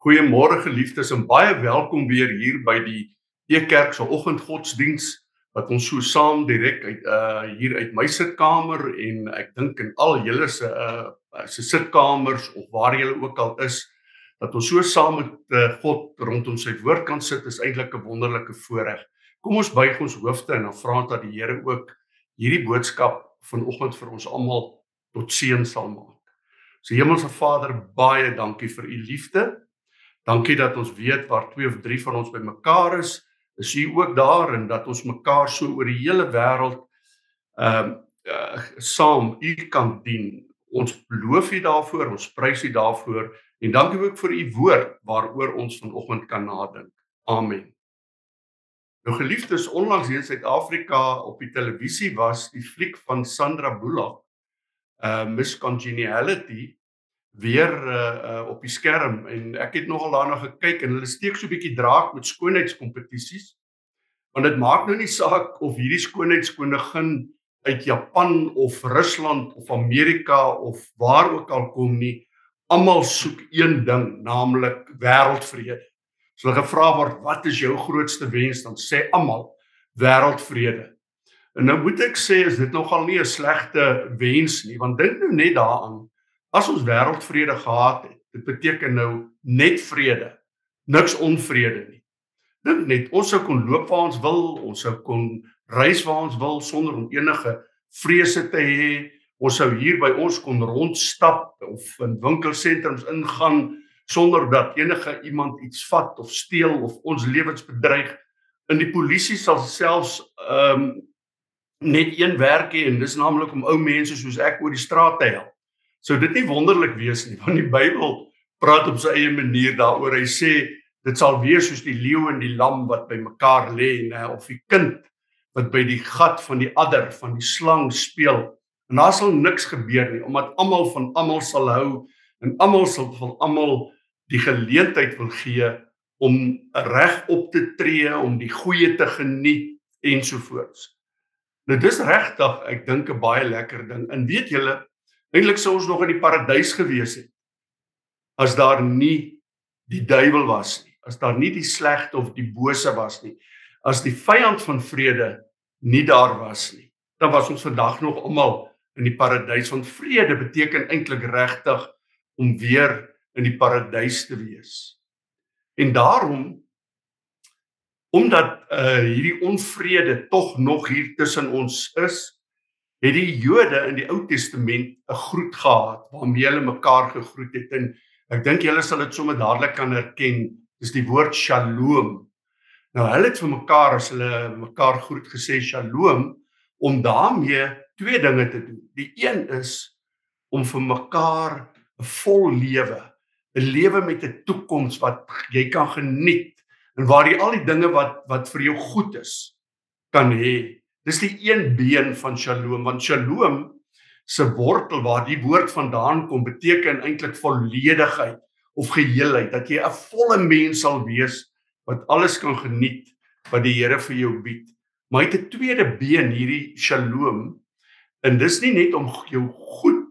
Goeiemôre geliefdes en baie welkom weer hier by die Ekerk se oggendgodsdiens wat ons so saam direk uit uh hier uit my sitkamer en ek dink in al julle se uh se sitkamers of waar julle ook al is dat ons so saam met uh, God rondom sy woord kan sit is eintlik 'n wonderlike voorreg. Kom ons buig ons hoofde en dan vra dat die Here ook hierdie boodskap vanoggend vir ons almal tot seën sal maak. So Hemelse Vader, baie dankie vir u liefde Dankie dat ons weet waar twee of drie van ons bymekaar is, is U ook daar en dat ons mekaar so oor die hele wêreld ehm uh, uh, saam U kan dien. Ons loof U daarvoor, ons prys U daarvoor en dankie ook vir U woord waaroor ons vanoggend kan nadink. Amen. Nou geliefdes, onlangs hier in Suid-Afrika op die televisie was die fliek van Sandra Bullock, uh Miss Congeniality weer uh, uh op die skerm en ek het nogal daarna gekyk en hulle steek so 'n bietjie draak met skoonheidskompetisies. Want dit maak nou nie saak of hierdie skoonheidskoningin uit Japan of Rusland of Amerika of waar ook al kom nie. Almal soek een ding, naamlik wêreldvrede. As hulle gevra word wat is jou grootste wens, dan sê almal wêreldvrede. En nou moet ek sê is dit nogal nie 'n slegte wens nie, want dink nou net daaraan As ons wêreldvrede gehad het, dit beteken nou net vrede, niks onvrede nie. Dink net, ons sou kon loop waar ons wil, ons sou kon reis waar ons wil sonder om enige vrese te hê. Ons sou hier by ons kon rondstap of in winkelsentrums ingaan sonder dat enige iemand iets vat of steel of ons lewens bedreig. In die polisie sal selfs ehm um, net een werk hê en dis naamlik om ou mense soos ek oor die straat te help sou dit nie wonderlik wees nie want die Bybel praat op sy eie manier daaroor. Hy sê dit sal wees soos die leeu en die lam wat by mekaar lê nê of die kind wat by die gat van die adder van die slang speel. En daar sal niks gebeur nie omdat almal van almal sal hou en almal sal van almal die geleentheid wil gee om reg op te tree om die goeie te geniet ensovoorts. Nou dis regtig ek dink 'n baie lekker ding. En weet julle Eintlik sou ons nog in die paradys gewees het as daar nie die duiwel was nie, as daar nie die slegte of die bose was nie, as die vyand van vrede nie daar was nie. Dan was ons vandag nog almal in die paradys want vrede beteken eintlik regtig om weer in die paradys te wees. En daarom omdat uh hierdie onvrede tog nog hier tussen ons is, het die Jode in die Ou Testament 'n groet gehad waarmee hulle mekaar gegroet het en ek dink julle sal dit sommer dadelik kan herken dis die woord Shalom. Nou hulle het vir mekaar as hulle mekaar groet gesê Shalom om daarmee twee dinge te doen. Die een is om vir mekaar 'n vol lewe, 'n lewe met 'n toekoms wat jy kan geniet en waar jy al die dinge wat wat vir jou goed is kan hê Dis die een been van Shalom want Shalom se wortel waar die woord vandaan kom beteken eintlik volledigheid of geheelheid dat jy 'n volle mens sal wees wat alles kan geniet wat die Here vir jou bied. Maar hy het 'n tweede been hierdie Shalom en dis nie net om jou goed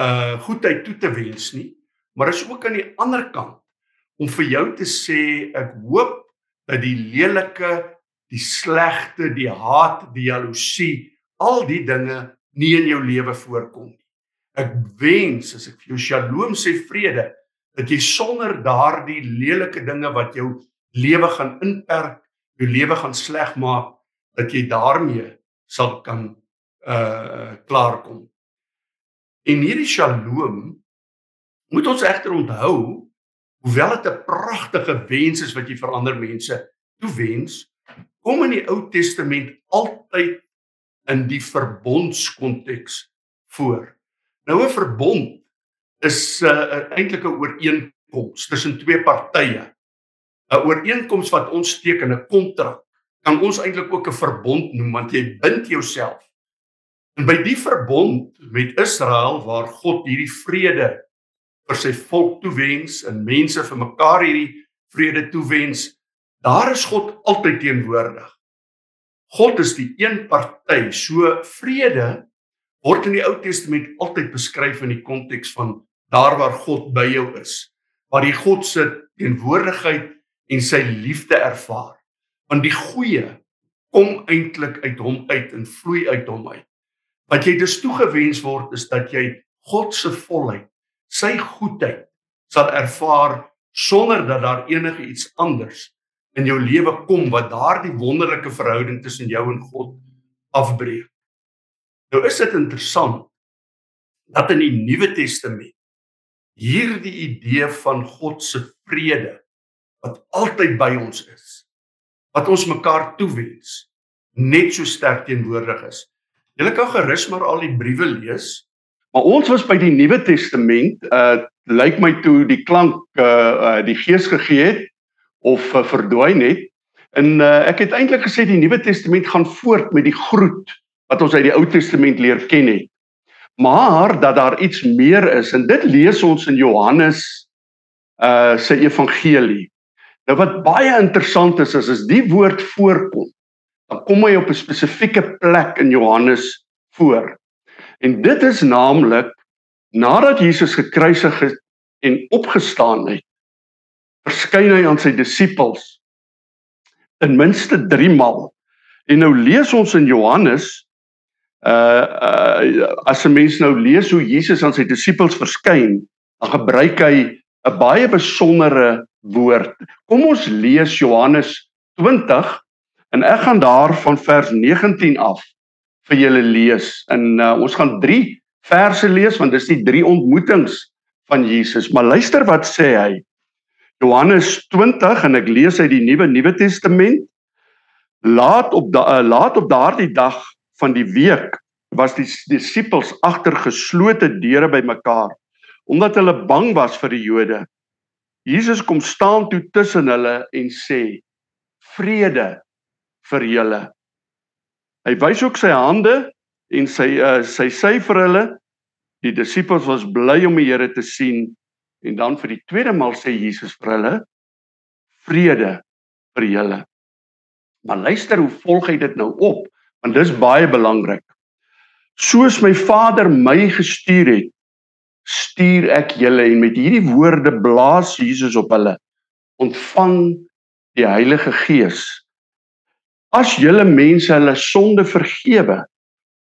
uh goedheid toe te wens nie, maar is ook aan die ander kant om vir jou te sê ek hoop dat die lelike die slegte, die haat, die jaloesie, al die dinge nie in jou lewe voorkom nie. Ek wens as ek vir jou Shalom sê vrede, dat jy sonder daardie lelike dinge wat jou lewe gaan inperk, jou lewe gaan sleg maak, dat jy daarmee sal kan uh klaarkom. En hierdie Shalom moet ons egter onthou, hoewel dit 'n pragtige wens is wat jy vir ander mense toewens, kom in die Ou Testament altyd in die verbondskonteks voor. Nou 'n verbond is 'n uh, eintlik 'n ooreenkoms tussen twee partye. 'n Ooreenkoms wat ons teken, 'n kontrak, kan ons eintlik ook 'n verbond noem want jy bind jouself. En by die verbond met Israel waar God hierdie vrede vir sy volk toewens en mense vir mekaar hierdie vrede toewens, Daar is God altyd teenwoordig. God is die een party. So vrede word in die Ou Testament altyd beskryf in die konteks van daar waar God by jou is. Waar die God se teenwoordigheid en sy liefde ervaar. Want die goeie kom eintlik uit hom uit en vloei uit hom uit. Wat jy dus toegewens word is dat jy God se volheid, sy goedheid sal ervaar sonder dat daar enige iets anders in jou lewe kom wat daardie wonderlike verhouding tussen jou en God afbreek. Nou is dit interessant dat in die Nuwe Testament hierdie idee van God se vrede wat altyd by ons is wat ons mekaar toewens net so sterk teenwoordig is. Julle kan gerus maar al die briewe lees. Maar ons was by die Nuwe Testament, uh lyk my toe die klank uh, uh die Gees gegee het of uh, verdwyn het. En uh ek het eintlik gesê die Nuwe Testament gaan voort met die groet wat ons uit die Ou Testament leer ken het. Maar dat daar iets meer is en dit lees ons in Johannes uh se evangelie. Nou wat baie interessant is is as die woord voorkom, dan kom hy op 'n spesifieke plek in Johannes voor. En dit is naamlik nadat Jesus gekruisig is en opgestaan het, verskyn hy aan sy disippels ten minste 3 maal. En nou lees ons in Johannes uh uh as 'n mens nou lees hoe Jesus aan sy disippels verskyn, dan gebruik hy 'n baie besondere woord. Kom ons lees Johannes 20 en ek gaan daar van vers 19 af vir julle lees. En uh, ons gaan 3 verse lees want dis die drie ontmoetings van Jesus. Maar luister wat sê hy. Johannes 20 en ek lees uit die Nuwe Nuwe Testament. Laat op da, uh, laat op daardie dag van die week was die disippels agter geslote deure bymekaar omdat hulle bang was vir die Jode. Jesus kom staan toe tussen hulle en sê: "Vrede vir julle." Hy wys ook sy hande en sy uh, sy sê vir hulle: "Die disippels was bly om die Here te sien." En dan vir die tweede maal sê Jesus vir hulle: "Vrede vir julle." Maar luister hoe volg hy dit nou op, want dis baie belangrik. Soos my Vader my gestuur het, stuur ek julle en met hierdie woorde blaas Jesus op hulle ontvang die Heilige Gees as julle mense hulle sonde vergewe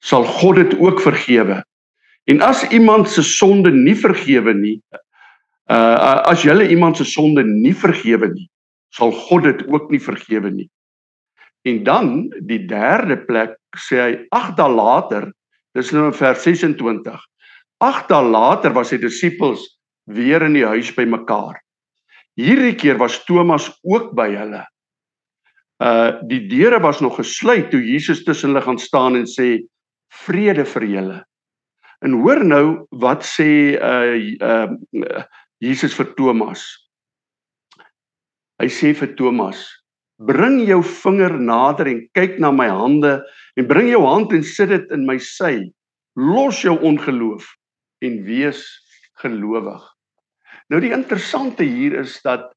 sal God dit ook vergewe en as iemand se sonde nie vergewe nie uh as julle iemand se sonde nie vergewe nie sal God dit ook nie vergewe nie en dan die derde plek sê hy ag dae later dis nou in vers 26 Agt dae later was die disippels weer in die huis by mekaar. Hierdie keer was Thomas ook by hulle. Uh die deure was nog gesluit toe Jesus tussen hulle gaan staan en sê vrede vir julle. En hoor nou wat sê uh uh Jesus vir Thomas. Hy sê vir Thomas: "Bring jou vinger nader en kyk na my hande en bring jou hand en sit dit in my sy. Los jou ongeloof en wees gelowig. Nou die interessante hier is dat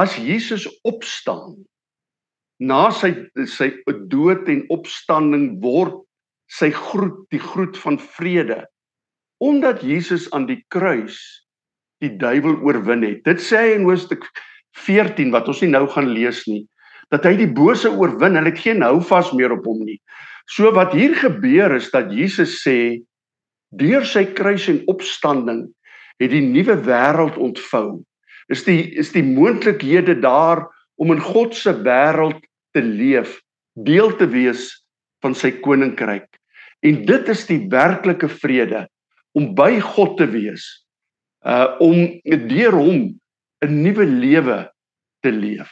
as Jesus opstaan na sy sy dood en opstanding word sy groet die groet van vrede omdat Jesus aan die kruis die duiwel oorwin het. Dit sê hy in Hoofstuk 14 wat ons nie nou gaan lees nie dat hy die bose oorwin. Hulle het geen houvas meer op hom nie. So wat hier gebeur is dat Jesus sê Deur sy kruis en opstanding het die nuwe wêreld ontvou. Is die is die moontlikhede daar om in God se wêreld te leef, deel te wees van sy koninkryk. En dit is die werklike vrede om by God te wees. Uh om deur hom 'n nuwe lewe te leef.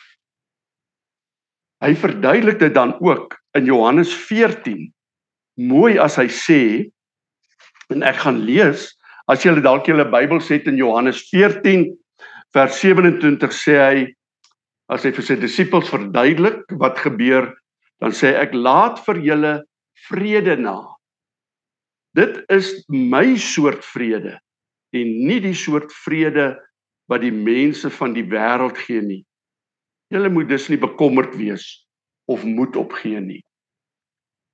Hy verduidelik dit dan ook in Johannes 14 mooi as hy sê en ek gaan lees as julle dalk julle Bybel het in Johannes 14 vers 27 sê hy as hy vir sy disippels verduidelik wat gebeur dan sê ek laat vir julle vrede na. Dit is my soort vrede en nie die soort vrede wat die mense van die wêreld gee nie. Julle moet dus nie bekommerd wees of moed opgee nie.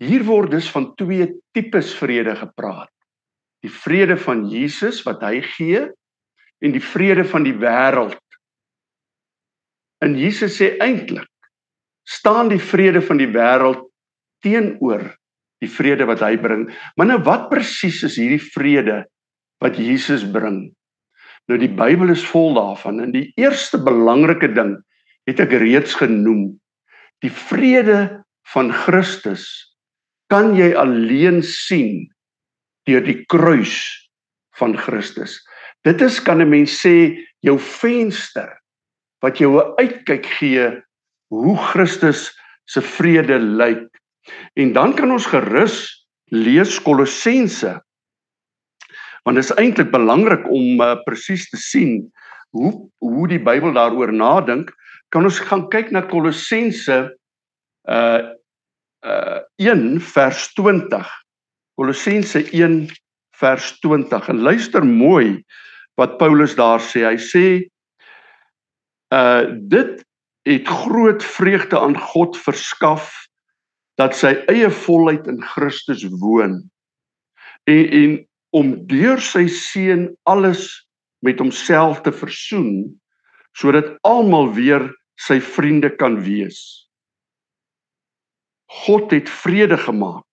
Hier word dus van twee tipes vrede gepraat. Die vrede van Jesus wat hy gee en die vrede van die wêreld. En Jesus sê eintlik staan die vrede van die wêreld teenoor die vrede wat hy bring. Maar nou wat presies is hierdie vrede wat Jesus bring? Nou die Bybel is vol daarvan en die eerste belangrike ding het ek reeds genoem. Die vrede van Christus kan jy alleen sien deur die kruis van Christus. Dit is kan 'n mens sê jou venster wat jou 'n uitkyk gee hoe Christus se vrede lyk. En dan kan ons gerus lees Kolossense. Want dit is eintlik belangrik om uh, presies te sien hoe hoe die Bybel daaroor nadink. Kan ons gaan kyk na Kolossense uh uh 1 vers 20. Kolossense 1 vers 20. En luister mooi wat Paulus daar sê. Hy sê uh dit het groot vreugde aan God verskaf dat sy eie volheid in Christus woon. En en om deur sy seun alles met homself te versoen sodat almal weer sy vriende kan wees. God het vrede gemaak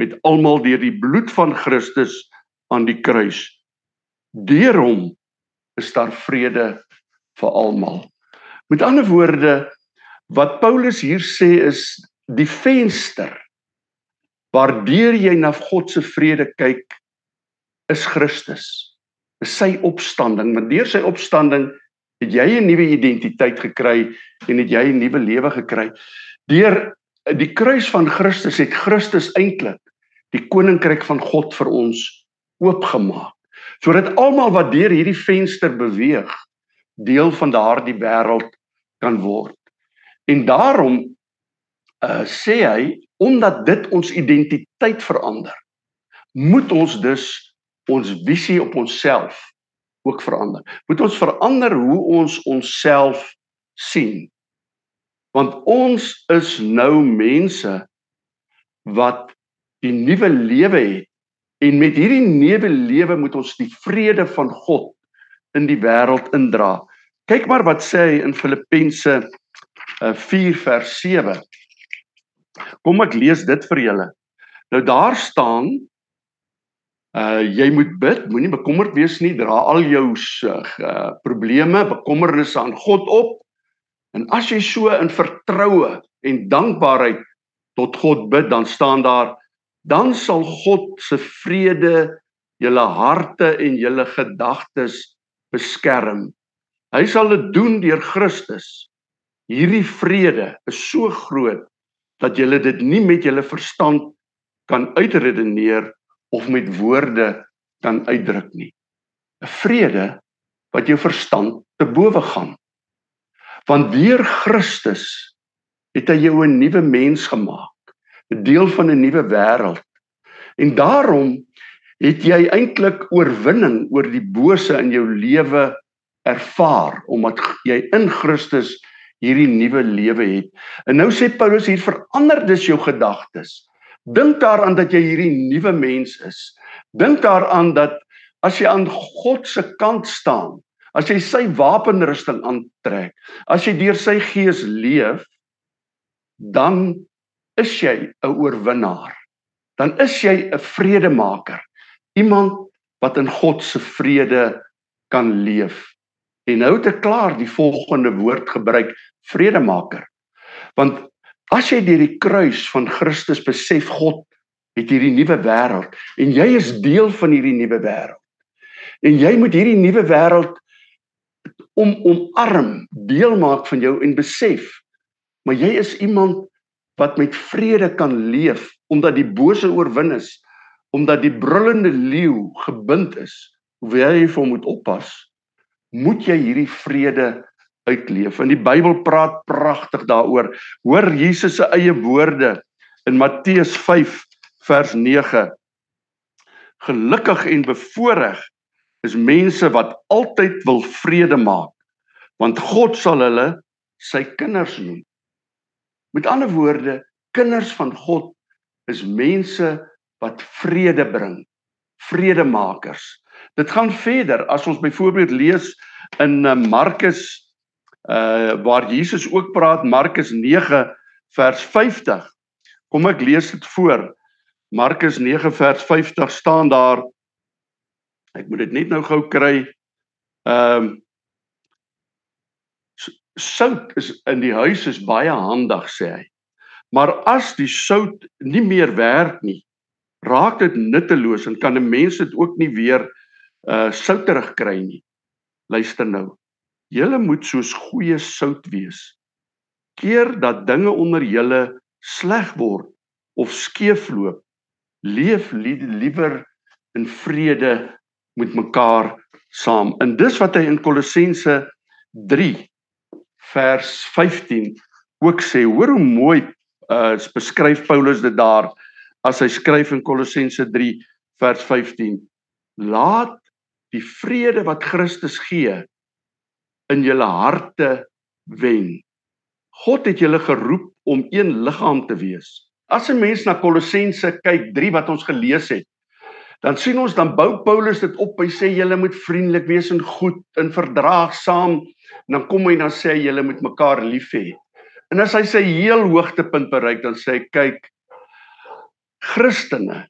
met almal deur die bloed van Christus aan die kruis. Deur hom is daar vrede vir almal. Met ander woorde wat Paulus hier sê is die venster waardeur jy na God se vrede kyk is Christus. Is sy opstanding. Met deur sy opstanding het jy 'n nuwe identiteit gekry en het jy 'n nuwe lewe gekry. Deur die kruis van Christus het Christus eintlik die koninkryk van God vir ons oopgemaak sodat almal wat deur hierdie venster beweeg deel van daardie wêreld kan word. En daarom uh sê hy omdat dit ons identiteit verander, moet ons dus ons visie op onsself ook verander. Moet ons verander hoe ons onsself sien. Want ons is nou mense wat die nuwe lewe het en met hierdie nuwe lewe moet ons die vrede van God in die wêreld indra. Kyk maar wat sê hy in Filippense 4 uh, vers 7. Kom ek lees dit vir julle. Nou daar staan uh jy moet bid, moenie bekommerd wees nie, dra al jou uh, probleme, bekommernisse aan God op. En as jy so in vertroue en dankbaarheid tot God bid, dan staan daar dan sal God se vrede julle harte en julle gedagtes beskerm. Hy sal dit doen deur Christus. Hierdie vrede is so groot dat julle dit nie met julle verstand kan uitredeneer of met woorde kan uitdruk nie. 'n Vrede wat jou verstand te bowe gaan. Want deur Christus het hy jou 'n nuwe mens gemaak. 'n deel van 'n nuwe wêreld. En daarom het jy eintlik oorwinning oor die bose in jou lewe ervaar omdat jy in Christus hierdie nuwe lewe het. En nou sê Paulus hier verander dis jou gedagtes. Dink daaraan dat jy hierdie nuwe mens is. Dink daaraan dat as jy aan God se kant staan, as jy sy wapenrusting aantrek, as jy deur sy gees leef, dan is jy 'n oorwinnaar. Dan is jy 'n vredemaker. Iemand wat in God se vrede kan leef. En nou te klaar die volgende woord gebruik, vredemaker. Want as jy deur die kruis van Christus besef God het hierdie nuwe wêreld en jy is deel van hierdie nuwe wêreld. En jy moet hierdie nuwe wêreld om omarm, deel maak van jou en besef maar jy is iemand wat met vrede kan leef omdat die bose oorwin is omdat die brullende leeu gebind is hoewel jy vir hom moet oppas moet jy hierdie vrede uitleef. En die Bybel praat pragtig daaroor. Hoor Jesus se eie woorde in Matteus 5 vers 9 gelukkig en bevoordeel is mense wat altyd wil vrede maak want God sal hulle sy kinders noem. Met ander woorde, kinders van God is mense wat vrede bring, vredemakers. Dit gaan verder. As ons byvoorbeeld lees in eh, Markus uh waar Jesus ook praat Markus 9 vers 50. Kom ek lees dit voor. Markus 9 vers 50 staan daar. Ek moet dit net nou gou kry. Ehm um, sout is in die huis is baie handig sê hy. Maar as die sout nie meer werk nie, raak dit nutteloos en kan 'n mens dit ook nie weer uh souterig kry nie. Luister nou. Julle moet soos goeie sout wees. Keer dat dinge onder julle sleg word of skeefloop, leef liewer in vrede met mekaar saam. En dis wat hy in Kolossense 3 vers 15 ook sê. Hoor hoe mooi uh beskryf Paulus dit daar as hy skryf in Kolossense 3 vers 15. Laat die vrede wat Christus gee in julle harte wen. God het julle geroep om een liggaam te wees. As 'n mens na Kolossense kyk 3 wat ons gelees het, dan sien ons dan bou Paulus dit op. Hy sê julle moet vriendelik wees en goed en verdraagsaam. En dan kom hy dan sê julle moet mekaar lief hê. En as hy sy heel hoogtepunt bereik, dan sê hy kyk Christene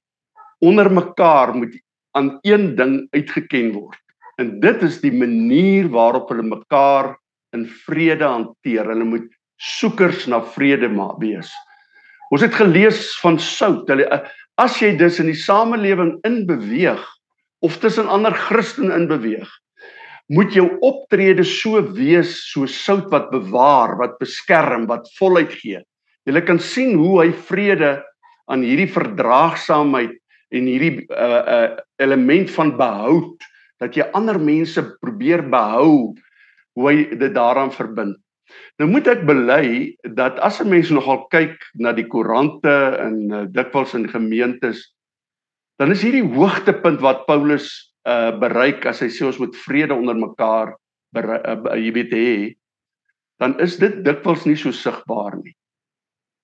onder mekaar moet aan een ding uitgeken word. En dit is die manier waarop hulle mekaar in vrede hanteer. Hulle moet soekers na vrede maar wees. Ons het gelees van sout. Hulle as jy dus in die samelewing inbeweeg of tussen ander Christene inbeweeg, moet jou optrede so wees so sout wat bewaar, wat beskerm, wat voluit gee. Jy kan sien hoe hy vrede aan hierdie verdraagsaamheid en hierdie uh, uh, element van behoud dat jy ander mense probeer behou hoe hy dit daaraan verbind. Nou moet ek bely dat as 'n mens nogal kyk na die koerante en uh, dikwels in gemeentes dan is hierdie hoogtepunt wat Paulus uh bereik as hy sê ons moet vrede onder mekaar uh, jy weet hê dan is dit dikwels nie so sigbaar nie.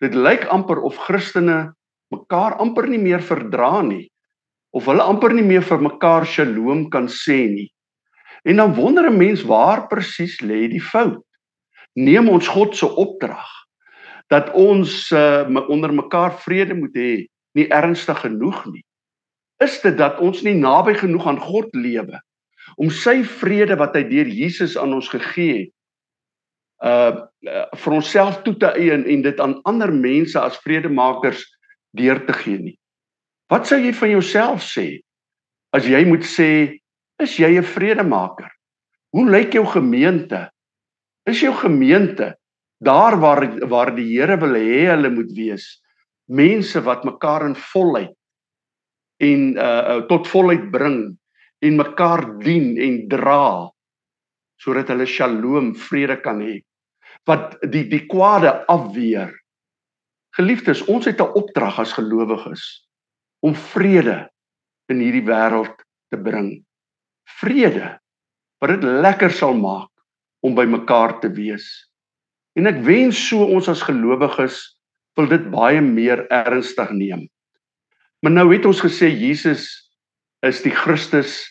Dit lyk amper of Christene mekaar amper nie meer verdra nie of hulle amper nie meer vir mekaar shalom kan sê nie. En dan wonder 'n mens waar presies lê die fout. Neem ons God se opdrag dat ons uh, onder mekaar vrede moet hê, nie ernstig genoeg nie. Is dit dat ons nie naby genoeg aan God lewe om sy vrede wat hy deur Jesus aan ons gegee het uh, uh vir onsself toe te eien en dit aan ander mense as vredemakers deur te gee nie. Wat sou jy van jouself sê as jy moet sê is jy 'n vredemaker? Hoe lyk jou gemeente? Is jou gemeente daar waar waar die Here wil hê hulle moet wees? Mense wat mekaar in volheid en uh tot volheid bring en mekaar dien en dra sodat hulle shalom vrede kan hê wat die die kwade afweer. Geliefdes, ons het 'n opdrag as gelowiges om vrede in hierdie wêreld te bring. Vrede wat dit lekker sal maak om by mekaar te wees. En ek wens so ons as gelowiges wil dit baie meer ernstig neem. Maar nou het ons gesê Jesus is die Christus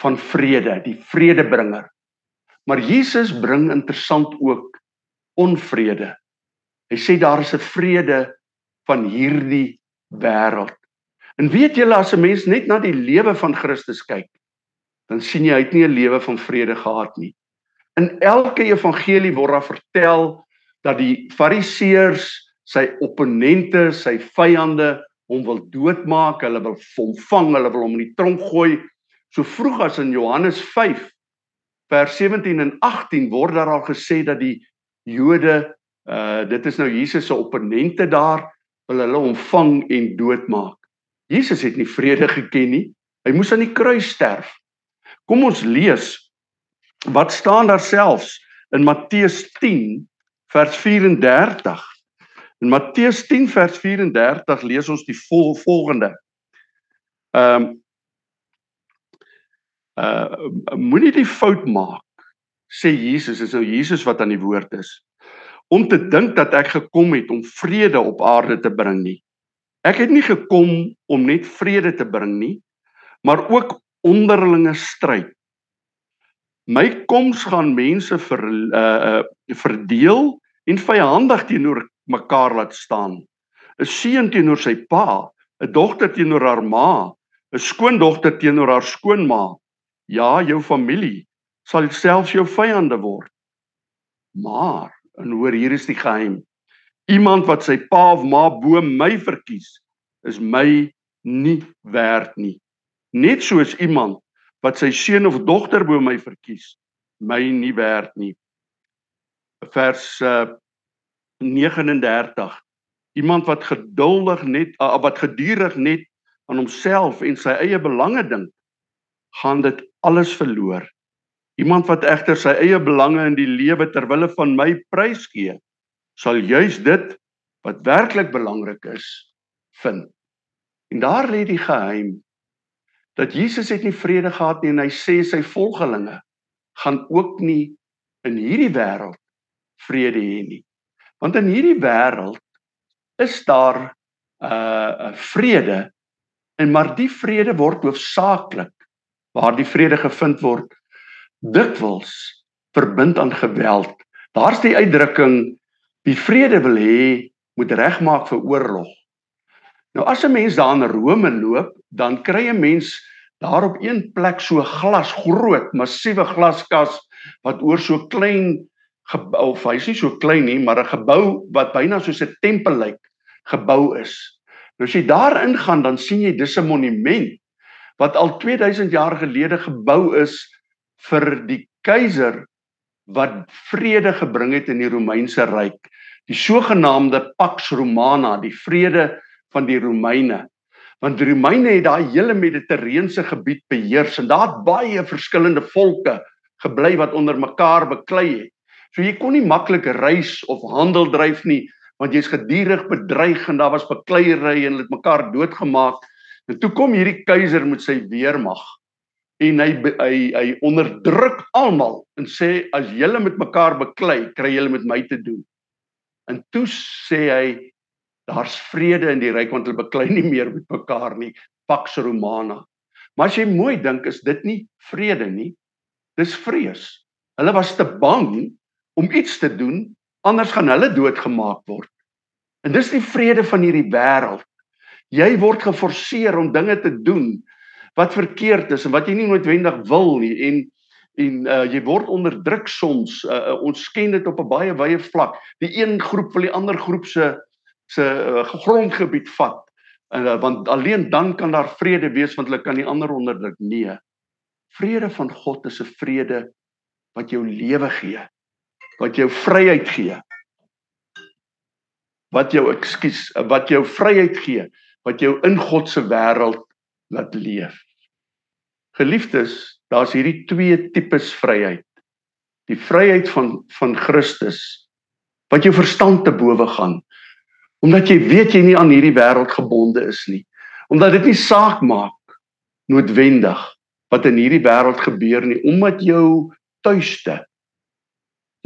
van vrede, die vredebringer. Maar Jesus bring interessant ook onvrede. Hy sê daar is 'n vrede van hierdie wêreld. En weet julle as 'n mens net na die lewe van Christus kyk, dan sien jy hy het nie 'n lewe van vrede gehad nie. In elke evangelie word daar vertel dat die Fariseërs, sy opponente, sy vyande hom wil doodmaak, hulle wil hom vang, hulle wil hom in die tronk gooi. So vroeg as in Johannes 5 vers 17 en 18 word daar al gesê dat die Jode uh dit is nou Jesus se opponente daar wil hulle hom vang en doodmaak. Jesus het nie vrede geken nie. Hy moes aan die kruis sterf. Kom ons lees wat staan daar selfs in Matteus 10 vers 34. In Matteus 10 vers 34 lees ons die vol, volgende. Ehm um, uh moenie die fout maak sê Jesus is nou Jesus wat aan die woord is om te dink dat ek gekom het om vrede op aarde te bring nie Ek het nie gekom om net vrede te bring nie, maar ook onderlinge stryd. My koms gaan mense uh, uh verdeel en vyandig teenoor mekaar laat staan. 'n Seun teenoor sy pa, 'n dogter teenoor haar ma, 'n skoondogter teenoor haar skoonma. Ja, jou familie sal selfs jou vyande word. Maar, en hoor hier is die geheim. Iemand wat sy pa of ma bo my verkies, is my nie werd nie. Net soos iemand wat sy seun of dogter bo my verkies, my nie werd nie. Vers uh, 39. Iemand wat geduldig net uh, wat gedurig net aan homself en sy eie belange dink, gaan dit alles verloor. Iemand wat egter sy eie belange in die lewe ter wille van my prys gee, sal juis dit wat werklik belangrik is vind. En daar lê die geheim dat Jesus het nie vrede gehad nie en hy sê sy volgelinge gaan ook nie in hierdie wêreld vrede hê nie. Want in hierdie wêreld is daar 'n uh, 'n vrede en maar die vrede word hoofsaaklik waar die vrede gevind word dikwels verbind aan geweld. Daar's die uitdrukking wie vrede wil hê moet regmaak vir oorlog. Nou as 'n mens daar in Rome loop, dan kry 'n mens daar op een plek so glas groot, massiewe glaskas wat oor so klein gebou of hy's nie so klein nie, maar 'n gebou wat byna soos 'n tempel lyk gebou is. Nou as jy daar ingaan, dan sien jy dis 'n monument wat al 2000 jaar gelede gebou is vir die keiser wat vrede gebring het in die Romeinse ryk. Die sogenaamde Pax Romana, die vrede van die Romeine. Want die Romeine het daai hele Mediterrane gebied beheers en daar het baie verskillende volke gebly wat onder mekaar beklei het. So jy kon nie maklik reis of handel dryf nie want jy's gedurig bedreig en daar was bekleierery en hulle het mekaar doodgemaak. En toe kom hierdie keiser met sy weermag en hy hy hy onderdruk almal en sê as julle met mekaar beklei, kry julle met my te doen. En toe sê hy daar's vrede in die ryk want hulle beklei nie meer met mekaar nie. Pax romana. Maar as jy mooi dink is dit nie vrede nie dis vrees. Hulle was te bang om iets te doen anders gaan hulle doodgemaak word. En dis die vrede van hierdie wêreld. Jy word geforseer om dinge te doen wat verkeerd is en wat jy nie noodwendig wil nie en en uh, jy word onderdruk soms uh, ons ken dit op 'n baie wye vlak die een groep wil die ander groep se se uh, grondgebied vat. En uh, want alleen dan kan daar vrede wees want hulle kan nie ander onderdruk nee. Vrede van God is 'n vrede wat jou lewe gee. Wat jou vryheid gee. Wat jou ekskuus, wat jou vryheid gee, wat jou in God se wêreld laat leef. Geliefdes, daar's hierdie twee tipes vryheid. Die vryheid van van Christus wat jou verstand te bowe gaan Omdat jy weet jy nie aan hierdie wêreld gebonde is nie. Omdat dit nie saak maak noodwendig wat in hierdie wêreld gebeur nie, omdat jou tuiste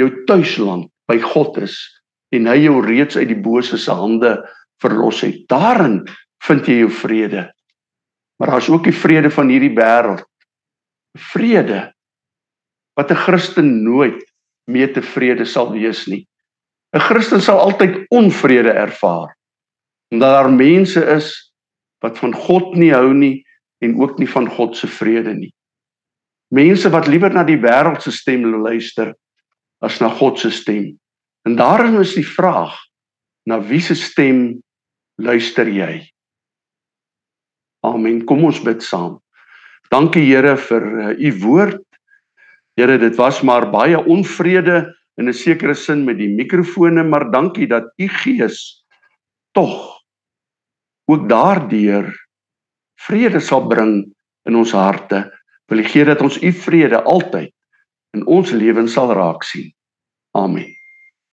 jou tuisland by God is en hy jou reeds uit die bose se hande verlos het. Daarin vind jy jou vrede. Maar daar's ook die vrede van hierdie wêreld. Vrede wat 'n Christen nooit mee tevrede sal wees nie. 'n Christen sal altyd onvrede ervaar omdat daar mense is wat van God nie hou nie en ook nie van God se vrede nie. Mense wat liewer na die wêreld se stem luister as na God se stem. En daarin is die vraag: na wie se stem luister jy? Amen. Kom ons bid saam. Dankie Here vir uh, u woord. Here, dit was maar baie onvrede in 'n sekere sin met die mikrofone, maar dankie dat u gees tog ook daardeur vrede sal bring in ons harte. Wil U gee dat ons u vrede altyd in ons lewens sal raak sien. Amen.